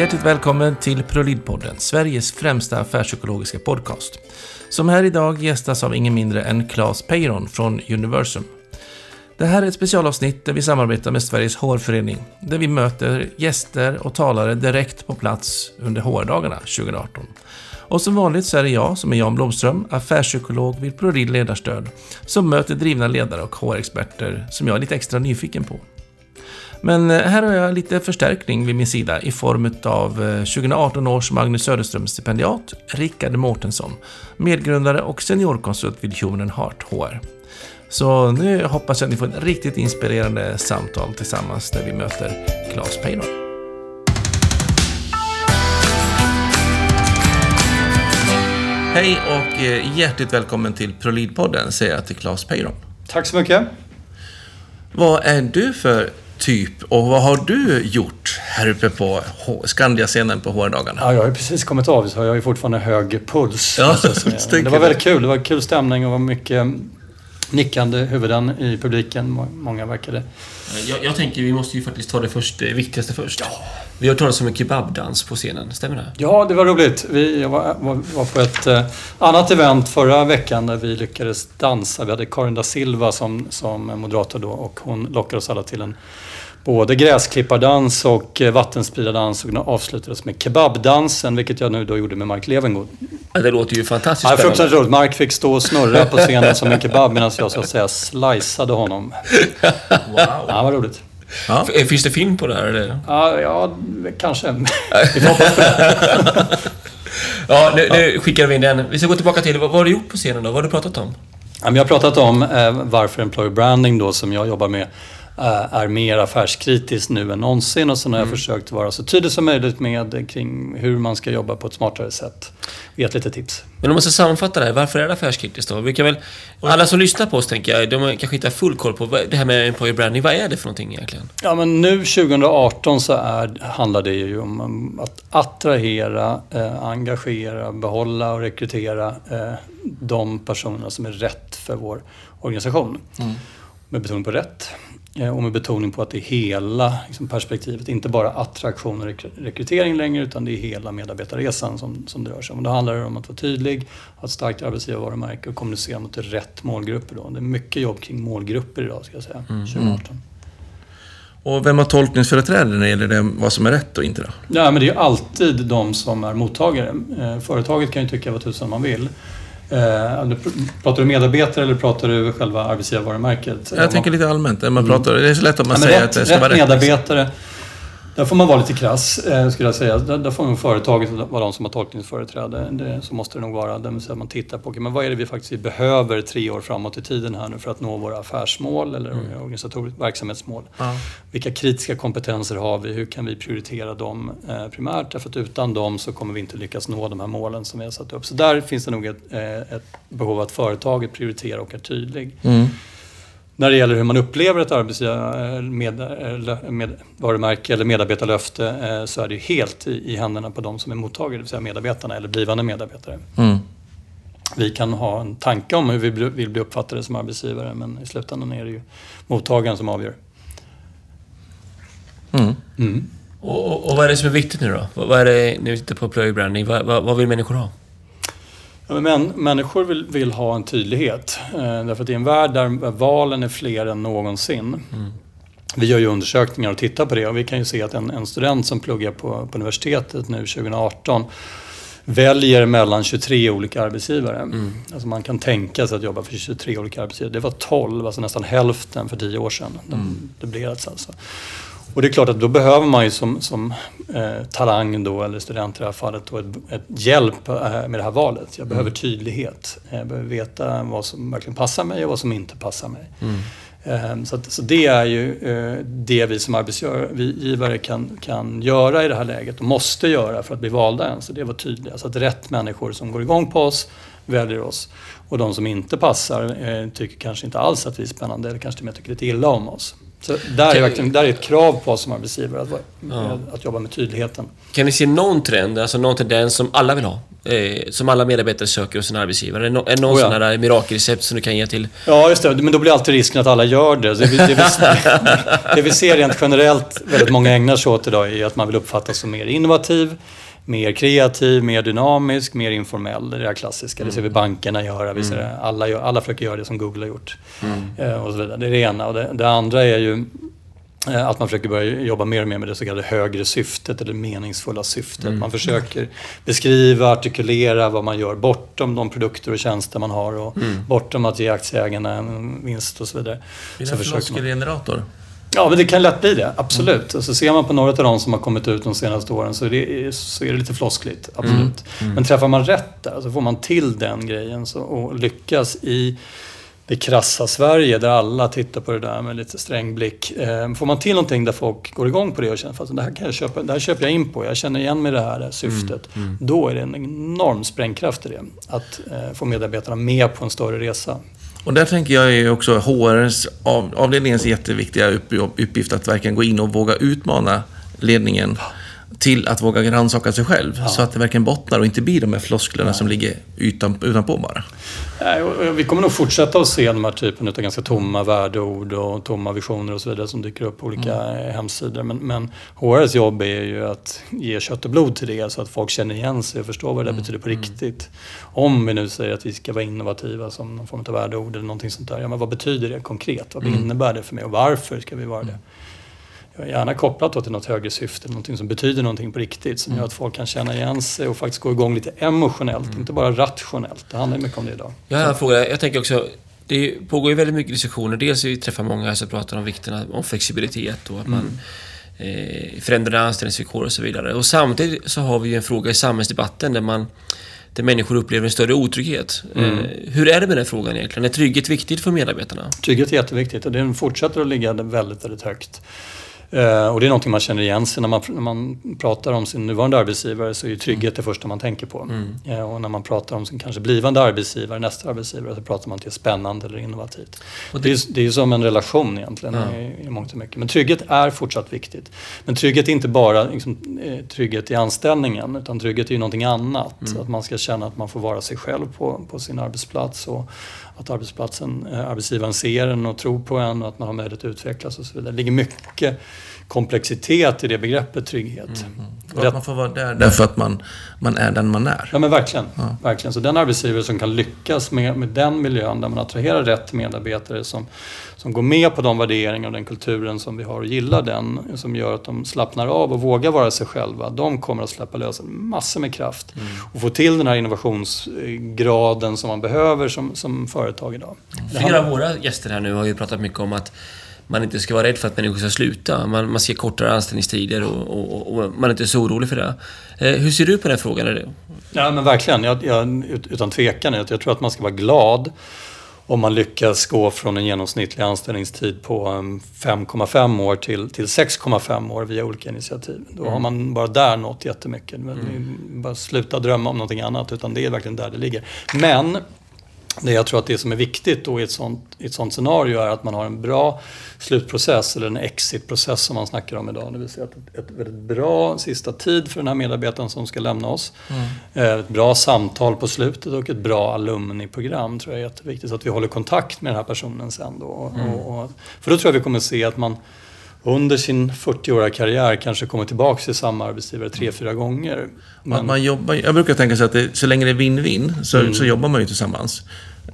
Hjärtligt välkommen till ProLid-podden, Sveriges främsta affärspsykologiska podcast. Som här idag gästas av ingen mindre än Claes Peyron från Universum. Det här är ett specialavsnitt där vi samarbetar med Sveriges HR-förening, där vi möter gäster och talare direkt på plats under HR-dagarna 2018. Och som vanligt så är det jag, som är Jan Blomström, affärspsykolog vid ProRid Ledarstöd, som möter drivna ledare och HR-experter som jag är lite extra nyfiken på. Men eh, här har jag lite förstärkning vid min sida i form av 2018 eh, års Magnus Söderström-stipendiat, Rickard Mårtensson, medgrundare och seniorkonsult vid Human Heart HR. Så nu hoppas jag att ni får ett riktigt inspirerande samtal tillsammans där vi möter Claes Peyron. Hej och eh, hjärtligt välkommen till ProLid-podden säger jag till Claes Peyron. Tack så mycket. Vad är du för typ och vad har du gjort här uppe på Skandia-scenen på HR-dagarna? Ja, jag har precis kommit av så jag har ju fortfarande hög puls. Ja, det var väldigt kul. Det var kul stämning och var mycket nickande huvuden i publiken. Många verkade... Jag, jag tänker vi måste ju faktiskt ta det, först, det viktigaste först. Ja. Vi har talat om en kebabdans på scenen, stämmer det? Ja, det var roligt. Vi var, var, var på ett eh, annat event förra veckan där vi lyckades dansa. Vi hade Karin da Silva som, som moderator då och hon lockade oss alla till en både gräsklippardans och eh, vattenspridardans och avslutades med kebabdansen, vilket jag nu då gjorde med Mark Levengood. Ja, det låter ju fantastiskt ja, Fruktansvärt roligt. Mark fick stå och snurra på scenen som en kebab medan jag så att säga sliceade honom. Wow! Ja, vad roligt. Ja. Finns det film på det här? Eller? Ja, ja kanske. Vi får hoppas på det. ja, nu, nu skickar vi in den. Vi ska gå tillbaka till, vad har du gjort på scenen då? Vad har du pratat om? Jag har pratat om eh, varför employer branding då, som jag jobbar med, Eh, är mer affärskritiskt nu än någonsin och sen har jag mm. försökt vara så tydlig som möjligt med kring hur man ska jobba på ett smartare sätt. Gett lite tips. Men om man ska sammanfatta det här, varför är det affärskritiskt då? Vi kan väl, alla som lyssnar på oss tänker jag, de kanske inte har full koll på det här med employer branding. Vad är det för någonting egentligen? Ja men nu 2018 så är, handlar det ju om att attrahera, eh, engagera, behålla och rekrytera eh, de personerna som är rätt för vår organisation. Mm. Med betoning på rätt. Eh, och med betoning på att det är hela liksom, perspektivet, inte bara attraktion och rekrytering längre utan det är hela medarbetarresan som, som det rör sig om. Då handlar det om att vara tydlig, ha ett starkt arbetsgivarvarumärke och kommunicera mot rätt målgrupper. Då. Det är mycket jobb kring målgrupper idag, ska jag säga, mm. 2018. Och vem har tolkningsföreträde när det gäller det, vad som är rätt och inte? Då? Ja, men det är ju alltid de som är mottagare. Eh, företaget kan ju tycka vad tusan man vill. Eh, pratar du medarbetare eller pratar du själva arbetsgivarvarumärket? Jag tänker lite allmänt. Man pratar, det är så lätt om man ja, säger rätt, att det ska rätt vara rätt. medarbetare där får man vara lite krass, eh, skulle jag säga. Där, där får nog företaget vara de som har tolkningsföreträde. Det, så måste det nog vara. Det vill säga man tittar på, okay, men vad är det vi faktiskt behöver tre år framåt i tiden här nu för att nå våra affärsmål eller mm. organisatoriska verksamhetsmål. Ja. Vilka kritiska kompetenser har vi? Hur kan vi prioritera dem eh, primärt? Därför att utan dem så kommer vi inte lyckas nå de här målen som vi har satt upp. Så där finns det nog ett, eh, ett behov att företaget prioriterar och är tydlig. Mm. När det gäller hur man upplever ett arbetsgivarvarumärke eller medarbetarlöfte eh, så är det helt i händerna på de som är mottagare, det vill säga medarbetarna eller blivande medarbetare. Mm. Vi kan ha en tanke om hur vi vill bli uppfattade som arbetsgivare men i slutändan är det ju mottagaren som avgör. Mm. Mm. Och, och, och, vad är det som är viktigt nu då? Vad är det, när vi tittar på employer branding, vad, vad, vad vill människor ha? Men människor vill, vill, ha en tydlighet. Eh, därför att i en värld där valen är fler än någonsin. Mm. Vi gör ju undersökningar och tittar på det och vi kan ju se att en, en student som pluggar på, på universitetet nu 2018 väljer mellan 23 olika arbetsgivare. Mm. Alltså man kan tänka sig att jobba för 23 olika arbetsgivare. Det var 12, alltså nästan hälften för 10 år sedan. Mm. Det blev alltså. Och det är klart att då behöver man ju som, som eh, talang då, eller student i det här fallet, då ett, ett hjälp eh, med det här valet. Jag behöver mm. tydlighet. Jag behöver veta vad som verkligen passar mig och vad som inte passar mig. Mm. Eh, så, att, så det är ju eh, det vi som arbetsgivare kan, kan göra i det här läget och måste göra för att bli valda ens. det är att vara tydliga. Så att rätt människor som går igång på oss väljer oss. Och de som inte passar eh, tycker kanske inte alls att vi är spännande eller kanske till och med tycker lite illa om oss. Så där är, verkligen, där är ett krav på oss som arbetsgivare, att, ja. att jobba med tydligheten. Kan ni se någon trend, alltså någon tendens som alla vill ha? eh, som alla medarbetare söker hos en arbetsgivare? Är det no- är någon Oh ja. sån här mirakelrecept som du kan ge till? Ja, just det. Men då blir alltid risken att alla gör det. Det vi, det, vi, det vi ser rent generellt, väldigt många ägnar sig åt idag, är att man vill uppfattas som mer innovativ, mer kreativ, mer dynamisk, mer informell. Det är det klassiska. Det ser vi bankerna göra. Vi ser det, alla, gör, alla försöker göra det som Google har gjort. Eh, och så vidare. Det är det ena. Och det, det andra är ju eh, att man försöker börja jobba mer och mer med det så kallade högre syftet eller meningsfulla syftet. Man försöker beskriva, artikulera vad man gör bortom de produkter och tjänster man har och bortom att ge aktieägarna en vinst och så vidare. Är det en försöker man. Ja, men det kan lätt bli det. Absolut. Och så ser man på några av de som har kommit ut de senaste åren så är det, så är det lite floskligt. Absolut. Men träffar man rätt där så får man till den grejen så, och lyckas i det krassa Sverige där alla tittar på det där med lite sträng blick. Eh, får man till någonting där folk går igång på det och känner att det här, kan jag köpa, det här köper jag in på, jag känner igen mig i det här, det här syftet. Då är det en enorm sprängkraft i det. Att eh, få medarbetarna med på en större resa. Och där tänker jag är också HRs avdelningens jätteviktiga uppgift att verkligen gå in och våga utmana ledningen till att våga rannsaka sig själv. Så att det verkligen bottnar och inte blir de här flosklerna som ligger utan, utanpå bara. Nej, och- Vi kommer nog fortsätta att se de här typen av ganska tomma värdeord och tomma visioner och så vidare som dyker upp på olika eh, hemsidor. Men, men HRs jobb är ju att ge kött och blod till det så att folk känner igen sig och förstår vad det betyder på riktigt. Om vi nu säger att vi ska vara innovativa som någon form av värdeord eller någonting sånt där. Ja, men vad betyder det konkret? Vad innebär det för mig och varför ska vi vara det? Gärna kopplat då till något högre syfte, någonting som betyder någonting på riktigt, som gör att folk kan känna igen sig och faktiskt gå igång lite emotionellt, inte bara rationellt. Det handlar mycket om det idag. Jag har en fråga. Jag tänker också, det pågår ju väldigt mycket diskussioner. Dels vi träffar många som pratar om vikten av flexibilitet och att man eh, förändrar anställningsvillkor och så vidare. Och samtidigt så har vi ju en fråga i samhällsdebatten där man där människor upplever en större otrygghet. Eh, hur är det med den frågan egentligen? Är trygghet viktigt för medarbetarna? Trygghet är jätteviktigt och den fortsätter att ligga väldigt, väldigt högt. Eh, och det är någonting man känner igen sig när man, när man pratar om sin nuvarande arbetsgivare så är ju trygghet det första man tänker på. Eh, och när man pratar om sin kanske blivande arbetsgivare, nästa arbetsgivare, så pratar man till spännande eller innovativt. Och det, är, det är ju som en relation egentligen i, i mångt och mycket. Men trygghet är fortsatt viktigt. Men trygghet är inte bara liksom, eh, trygghet i anställningen utan trygghet är ju någonting annat. Att man ska känna att man får vara sig själv på, på sin arbetsplats och att arbetsplatsen, arbetsgivaren ser en och tror på en och att man har möjlighet att utvecklas och så vidare. Det ligger mycket komplexitet i det begreppet trygghet. Och att man får vara där därför att man, man är den man är. Ja men verkligen. verkligen. Så den arbetsgivare som kan lyckas med, med den miljön där man attraherar rätt medarbetare som, som går med på de värderingar och den kulturen som vi har och gillar den, som gör att de slappnar av och vågar vara sig själva. De kommer att släppa lös massor med kraft och få till den här innovationsgraden som man behöver som, som företag idag. Det Flera av våra gäster här nu har ju pratat mycket om att man inte ska vara rädd för att människor ska sluta. Man, man ser kortare anställningstider och, och, och man är inte så orolig för det. Eh, hur ser du på den frågan? Är det- Ja men verkligen, jag, jag, ut- utan tvekan. Jag, jag tror att man ska vara glad om man lyckas gå från en genomsnittlig anställningstid på um, 5,5 år till, till 6,5 år via olika initiativ. Då har man bara där nått jättemycket. Är Bara sluta drömma om någonting annat, utan det är verkligen där det ligger. Men det jag tror att det som är viktigt då i ett sånt, i ett sånt scenario är att man har en bra slutprocess eller en exitprocess som man snackar om idag. Det vill säga ett, ett väldigt bra sista tid för den här medarbetaren som ska lämna oss. Eh, Ett bra samtal på slutet och ett bra alumniprogram tror jag är jätteviktigt. Så att vi håller kontakt med den här personen sen då. Och, och, för då tror jag vi kommer se att man under sin 40-åriga karriär kanske kommer tillbaka till samma arbetsgivare tre, fyra gånger. Man, man jobbar, jag brukar tänka så att det, så länge det är win-win så, så jobbar man ju tillsammans.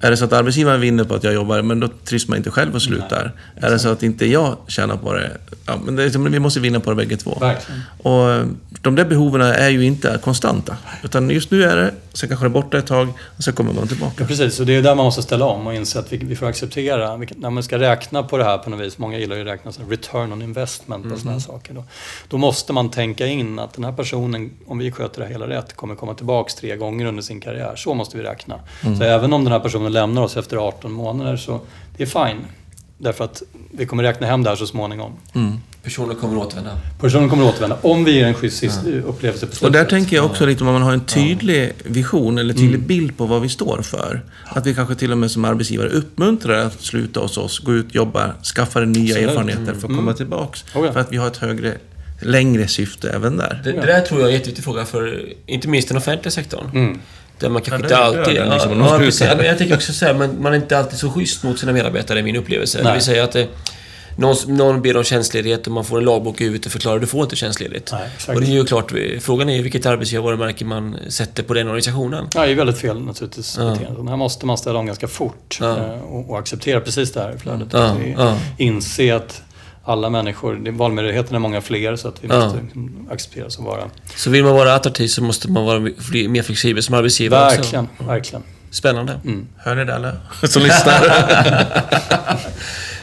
Är det så att arbetsgivaren vinner på att jag jobbar, men då trivs man inte själv och slutar. är det så att inte jag tjänar på det, ja, men det är, som- vi måste vinna på det bägge två. Verkligen. Och eh, de där behoven är ju inte konstanta. Utan just nu är det, sen kanske det är borta ett tag, och sen kommer man tillbaka. Ja, precis, och det är där man måste ställa om och inse att vi, vi får acceptera. Vi, när man ska räkna på det här på något vis, många gillar ju att räkna return on investment på sådana här saker. Då, då måste man tänka in att den här personen, om vi sköter det hela rätt, kommer komma tillbaks tre gånger under sin karriär. Så måste vi räkna. Så även om den här personen lämnar oss efter 18 månader så det är fine. Därför att vi kommer räkna hem det här så småningom. Personen kommer återvända. Personen kommer att återvända om vi ger en schysst sist- upplevelse på slutet. Och där tänker jag också lite om man har en tydlig vision eller tydlig bild på vad vi står för. Att vi kanske till och med som arbetsgivare uppmuntrar att sluta hos oss, gå ut, jobba, skaffa nya Absolut. erfarenheter för att komma tillbaks. Oh ja. För att vi har ett högre längre syfte även där. Det, det där tror jag är en jätteviktig fråga för inte minst den offentliga sektorn. Mm. Där man kanske inte alltid... den liksom, ja, precis. Men jag tänker också så här, men man är inte alltid så schysst mot sina medarbetare, är min upplevelse. Det Nej. vill säga att det, någon, någon ber om tjänstledighet och man får en lagbok i huvudet och förklarar att du får inte tjänstledigt. Nej, och det är ju klart, frågan är ju vilket arbetsgivarmärke man sätter på den organisationen. Ja, det är väldigt fel naturligtvis. Ja. Den här måste man ställa om ganska fort Ja. eh, och, och acceptera precis det här flödet. Ja, Att. Inse att alla människor, valmöjligheterna är många fler så att vi Ja. måste liksom acceptera så vara. Så vill man vara attraktiv så måste man vara mer flexibel som arbetsgivare Verkligen, också. verkligen. Spännande. Mm. Hör ni det alla som lyssnar?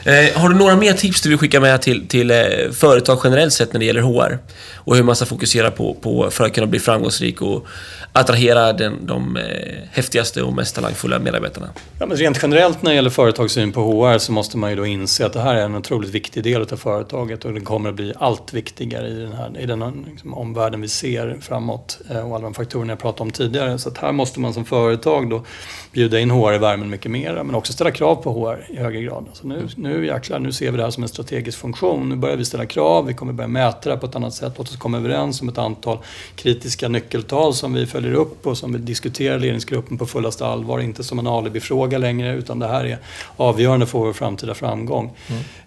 Eh, har du några mer tips du vill skicka med till, till eh, företag generellt sett när det gäller HR? Och hur man ska fokusera på, på för att kunna bli framgångsrik och attrahera den, de eh, häftigaste och mest talangfulla medarbetarna? Ja, men rent generellt när det gäller företagssyn på HR så måste man ju då inse att det här är en otroligt viktig del av företaget och den kommer att bli allt viktigare i den, här, i den liksom, omvärlden vi ser framåt eh, och alla de faktorerna jag pratade om tidigare. Så att här måste man som företag då bjuda in HR i värmen mycket mer men också ställa krav på HR i högre grad. Alltså nu, nu jäklar, nu ser vi det här som en strategisk funktion. Nu börjar vi ställa krav, vi kommer börja mäta det på ett annat sätt. Låt oss komma överens om ett antal kritiska nyckeltal som vi följer upp och som vi diskuterar i ledningsgruppen på fullaste allvar. Inte som en alibifråga längre utan det här är avgörande för vår framtida framgång.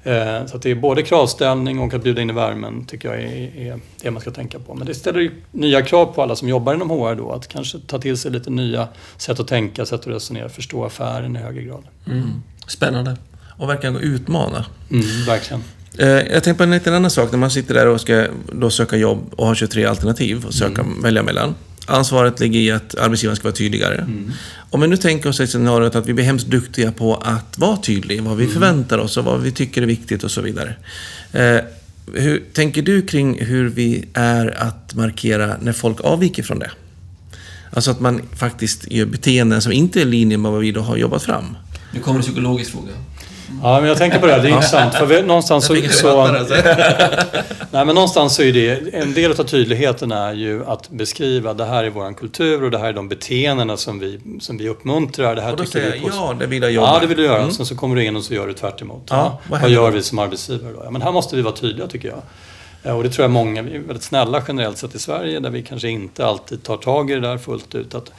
Eh, Så det är både kravställning och att bjuda in i värmen tycker jag är, är det man ska tänka på. Men det ställer ju nya krav på alla som jobbar inom HR då att kanske ta till sig lite nya sätt att tänka, sätt att resonera, förstå affären i högre grad. Mm. Spännande. Och verkligen utmana. Mm, verkligen. Eh, Jag tänkte på en liten annan sak. När man sitter där och ska då söka jobb och har 23 alternativ att söka, välja mellan. Ansvaret ligger i att arbetsgivaren ska vara tydligare. Om vi nu tänker oss ett scenariot att vi blir hemskt duktiga på att vara tydliga, vad vi förväntar oss och vad vi tycker är viktigt och så vidare. Eh, hur tänker du kring hur vi är att markera när folk avviker från det? Alltså att man faktiskt gör beteenden som inte är i linje med vad vi då har jobbat fram. Nu kommer en psykologisk fråga. Ja, men jag tänker på det här. Det är intressant. För vi, någonstans så... så nej, men någonstans så är det... En del av tydligheten är ju att beskriva det här är vår kultur och det här är de beteendena som vi, som vi uppmuntrar. Det här Och då tycker säger jag, ja, det vill jag jobba. Ja, det vill du göra. Mm. Sen så kommer du in och så gör du tvärt emot. Ja, Ja, vad vad gör vi som arbetsgivare då? Ja, men här måste vi vara tydliga tycker jag. Ja, Och det tror jag många, vi är väldigt snälla generellt sett i Sverige där vi kanske inte alltid tar tag i det där fullt ut. Att,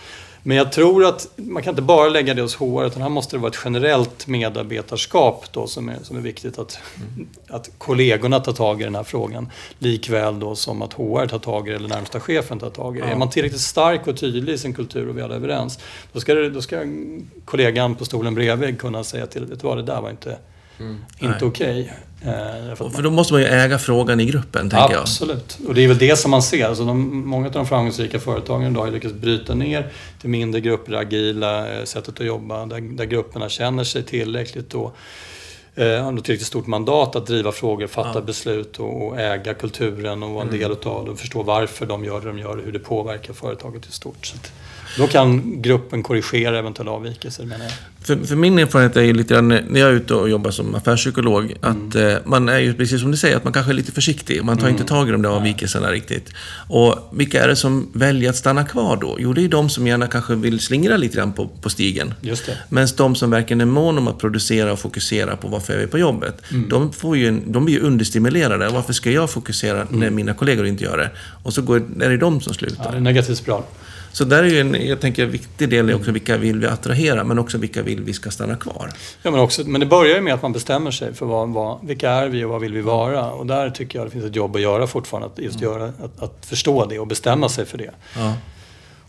men jag tror att man kan inte bara lägga det hos HR utan här måste det vara ett generellt medarbetarskap då som är, som är viktigt att, att kollegorna tar tag i den här frågan. Likväl då som att HR tar tag i det eller närmsta chefen tar tag i det. Ja. Är man tillräckligt stark och tydlig i sin kultur och vi alla är överens då ska, det, då ska kollegan på stolen bredvid kunna säga till vet du vad det där var inte, inte Nej. okej. Eh, därför att För då måste man ju äga frågan i gruppen, tänker jag. Absolut. Och det är väl det som man ser. Alltså de, många av de framgångsrika företagen idag har lyckats bryta ner till mindre grupper, agila eh, sättet att jobba, där, där grupperna känner sig tillräckligt och eh, har ett tillräckligt stort mandat att driva frågor, fatta Ja. beslut och, och äga kulturen och vara en del utav det och förstå varför de gör det de gör och hur det påverkar företaget i stort. Så att, då kan gruppen korrigera eventuella avvikelser menar jag. För, för min erfarenhet är ju lite grann, när jag är ute och jobbar som affärspsykolog, att eh, man är ju precis som du säger, att man kanske är lite försiktig. Man tar inte tag i de där avvikelserna riktigt. Och vilka är det som väljer att stanna kvar då? Jo, det är de som gärna kanske vill slingra lite grann på, på stigen. Just det. Medan de som verkligen är mån om att producera och fokusera på varför jag är på jobbet, de, får ju de blir ju understimulerade. Varför ska jag fokusera när mina kollegor inte gör det? Och så går, är det de som Ja, slutar. det är negativ spiral. Så där är ju en, jag tänker, en viktig del är också vilka vill vi attrahera, men också vilka vill vi ska stanna kvar. Ja, men, också, men det börjar ju med att man bestämmer sig för vad, vad, vilka är vi och vad vill vi vara. Och där tycker jag det finns ett jobb att göra fortfarande. Att, just göra, att, att förstå det och bestämma sig för det. Ja.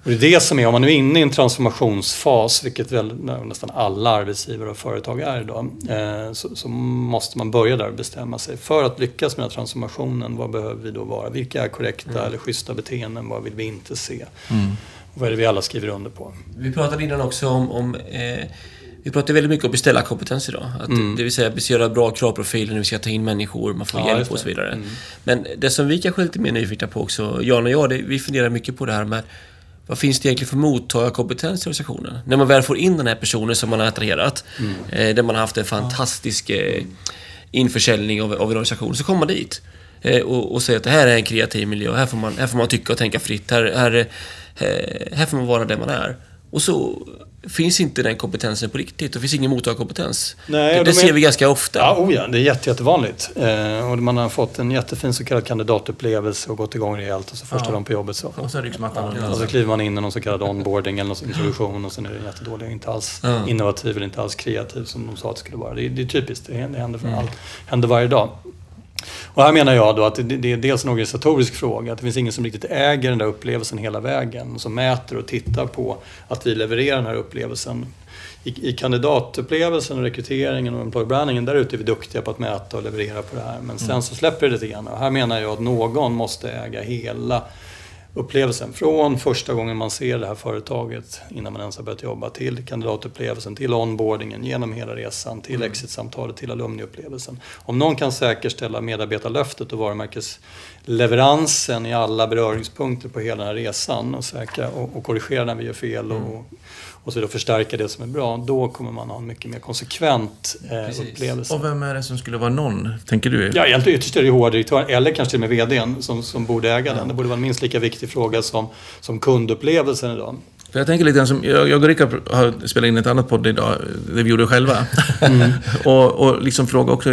Och det är det som är, om man nu är inne i en transformationsfas, vilket väl nästan alla arbetsgivare och företag är idag, eh, så, så måste man börja där och bestämma sig. För att lyckas med den här transformationen, vad behöver vi då vara? Vilka är korrekta eller schyssta beteenden? Vad vill vi inte se? Och vad är det vi alla skriver under på? Vi pratade innan också om... om eh, vi pratar väldigt mycket om beställarkompetens idag. Att, Mm. Det vill säga göra bra kravprofiler när vi ska ta in människor, man får Ja, hjälp och så vidare. Mm. Men det som vi kanske är lite mer nyfikna på också, Jan och jag, det, vi funderar mycket på det här med vad finns det egentligen för mottagarkompetens i organisationen? När man väl får in den här personen som man har attraherat, Mm. eh, där man har haft en fantastisk eh, införsäljning av, av en organisation, så kommer man dit. Eh, och, och säger att det här är en kreativ miljö, här får man, här får man tycka och tänka fritt, här, här, här får man vara där man är. Och så finns inte den kompetensen på riktigt. Det finns ingen mottagarkompetens. Nej, det det de ser är- vi ganska ofta. Ja, oh ja, det är jätte, jättevanligt. Eh, och man har fått en jättefin så kallad kandidatupplevelse och gått igång rejält och så första Ja. dagen på jobbet så. Och sen ryggmattan Och så kliver man in i någon så kallad onboarding eller någon introduktion och sen är det jättedålig inte alls Ja. innovativ eller inte alls kreativ som de sa att det skulle vara. Det är, det är typiskt, det händer, det händer, för Mm. allt, händer varje dag. Och här menar jag då att det, är dels en organisatorisk fråga, att det finns ingen som riktigt äger den där upplevelsen hela vägen, som mäter och tittar på att vi levererar den här upplevelsen. I, i kandidatupplevelsen och rekryteringen och employer brandingen, där ute är vi duktiga på att mäta och leverera på det här. Men sen så släpper det lite grann. Och här menar jag att någon måste äga hela upplevelsen. Från första gången man ser det här företaget innan man ens har börjat jobba till kandidatupplevelsen, till onboardingen, genom hela resan, till exitsamtalet, till alumniupplevelsen. Om någon kan säkerställa medarbetarlöftet och varumärkesleveransen i alla beröringspunkter på hela den här resan och, säkra, och, och korrigera när vi gör fel och, och så och förstärka det som är bra, då kommer man ha en mycket mer konsekvent eh, Precis. upplevelse. Och vem är det som skulle vara någon, tänker du? Ja, egentligen ytterst är det HR-direktören eller kanske till och med VDn som, som borde äga den. Det borde vara en minst lika viktig fråga som, som kundupplevelsen idag. För jag tänker lite grann som, jag, jag och Rickard har spelat in ett annat podd idag, det vi gjorde själva. och, och liksom fråga också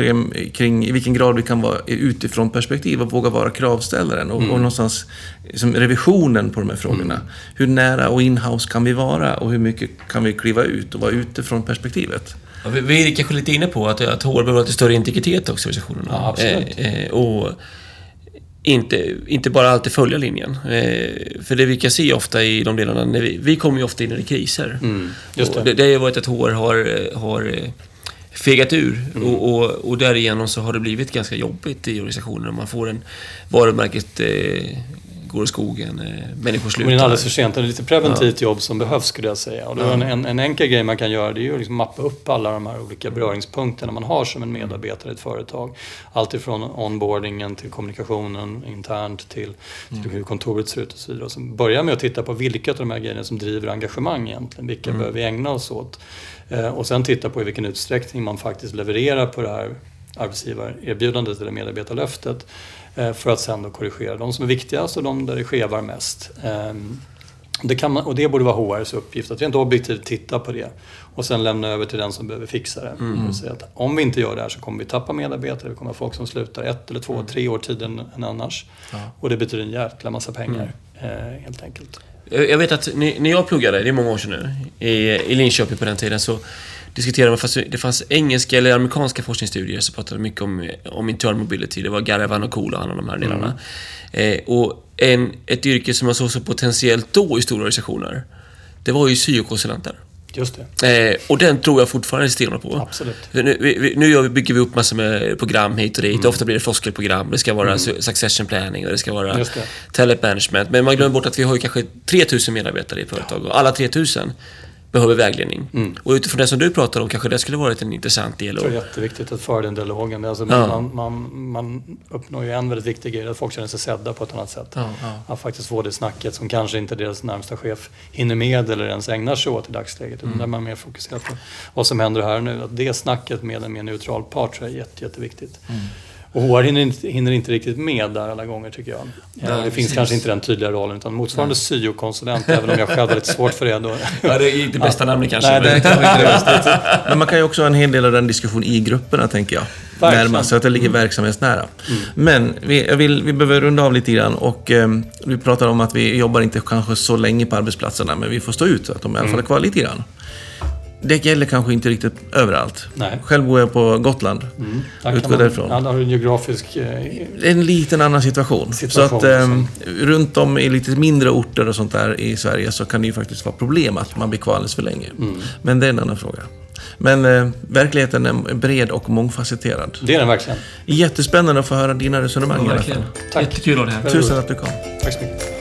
kring i vilken grad vi kan vara utifrån perspektiv och våga vara kravställaren. Och, och någonstans som revisionen på de här frågorna. Hur nära och inhouse kan vi vara och hur mycket kan vi kliva ut och vara utifrån perspektivet? Ja, vi- Vi är kanske lite inne på att, att HR behöver ha lite större integritet också i organisationerna. Ja, absolut. Eh, eh, och inte, inte bara alltid följa linjen. Eh, för det vi kan se ofta i de delarna, när vi, vi kommer ju ofta in i kriser. Mm, det. det, det har ju varit att HR har, har eh, fegat ur Mm. och, och, och därigenom så har det blivit ganska jobbigt i organisationen. Man får en varumärket eh, går i skogen, eh, människor kommer in slutar. alldeles för sent. Det är lite preventivt jobb som behövs skulle jag säga. Och är en, en, en enkel grej man kan göra det är ju att liksom mappa upp alla de här olika beröringspunkterna man har som en medarbetare i ett företag. Allt ifrån onboardingen till kommunikationen internt till, till hur kontoret ser ut och så vidare. Och så börja med att titta på vilka av de här grejerna som driver engagemang egentligen. Vilka behöver vi ägna oss åt? Eh, och sen titta på i vilken utsträckning man faktiskt levererar på det här arbetsgivarerbjudandet eller medarbetarlöftet. Eh, för att sen då korrigera de som är viktigast och de där det skevar mest. Ehm, det kan man, och det borde vara HRs uppgift, att rent objektivt titta på det. Och sen lämna över till den som behöver fixa det. Det vill säga att om vi inte gör det här så kommer vi tappa medarbetare, vi kommer ha folk som slutar ett eller två, tre år tidigare än annars. Och det betyder en jäkla massa pengar, eh, helt enkelt. Jag jag vet att när jag pluggade, det är många år sedan nu, i, i Linköping på den tiden så diskuterade man, fast det fanns engelska eller amerikanska forskningsstudier så pratade mycket om, om internal mobility. Det var Garavan och Cool och alla de här delarna. Eh, och en, ett yrke som man såg så potentiellt då i stora organisationer, det var ju syokonsulenter. Just det, Eh, och den tror jag fortfarande stenhårt på. absolut. Nu, vi, nu gör vi, bygger vi upp massor med program hit och dit. Ofta blir det floskelprogram. Det ska vara su- succession planning och det ska vara det. talent management. Men man glömmer bort att vi har ju kanske 3000 medarbetare i företag och alla 3000 behöver vägledning. Och utifrån det som du pratar om kanske det skulle varit en intressant del. Jag tror det är jätteviktigt att föra den dialogen. Alltså Ja. man, man, man uppnår ju en väldigt viktig grej, att folk känner sig sedda på ett annat sätt. Ja, ja. Att faktiskt få det snacket som kanske inte deras närmsta chef hinner med eller ens ägnar sig åt i dagsläget. Utan där man mer fokuserar på vad som händer här nu. Att det snacket med en mer neutral part tror jag är jätte, jätteviktigt. Och HR hinner inte, hinner inte riktigt med där alla gånger tycker jag. Ja, det finns precis. kanske inte den tydliga rollen utan motsvarande syokonsulent, även om jag själv har lite svårt för det. Då. ja, det är inte bästa namnet kanske. Nej, men- det kanske inte det bästa. Men man kan ju också ha en hel del av den diskussion i grupperna, tänker jag. Verkligen. Närmast, så att det ligger verksamhetsnära. Men vi, jag vill, vi behöver runda av lite grann och eh, vi pratar om att vi jobbar inte kanske så länge på arbetsplatserna, men vi får stå ut så att de i alla fall är kvar lite grann. Det gäller kanske inte riktigt överallt. Nej. Själv bor jag på Gotland. Mm. Där Utgå kan man, därifrån. Ja, där har du en geografisk... Eh, Det är en liten annan situation. Situation, så att eh, runt om i lite mindre orter och sånt där i Sverige så kan det ju faktiskt vara problem att man blir kvar alldeles för länge. Men det är en annan fråga. Men eh, verkligheten är bred och mångfacetterad. det är den verkligen. Jättespännande att få höra dina resonemang fall. Verkligen. Tack. Jättekul att ha det här. Tusen att du kom. Tack så mycket.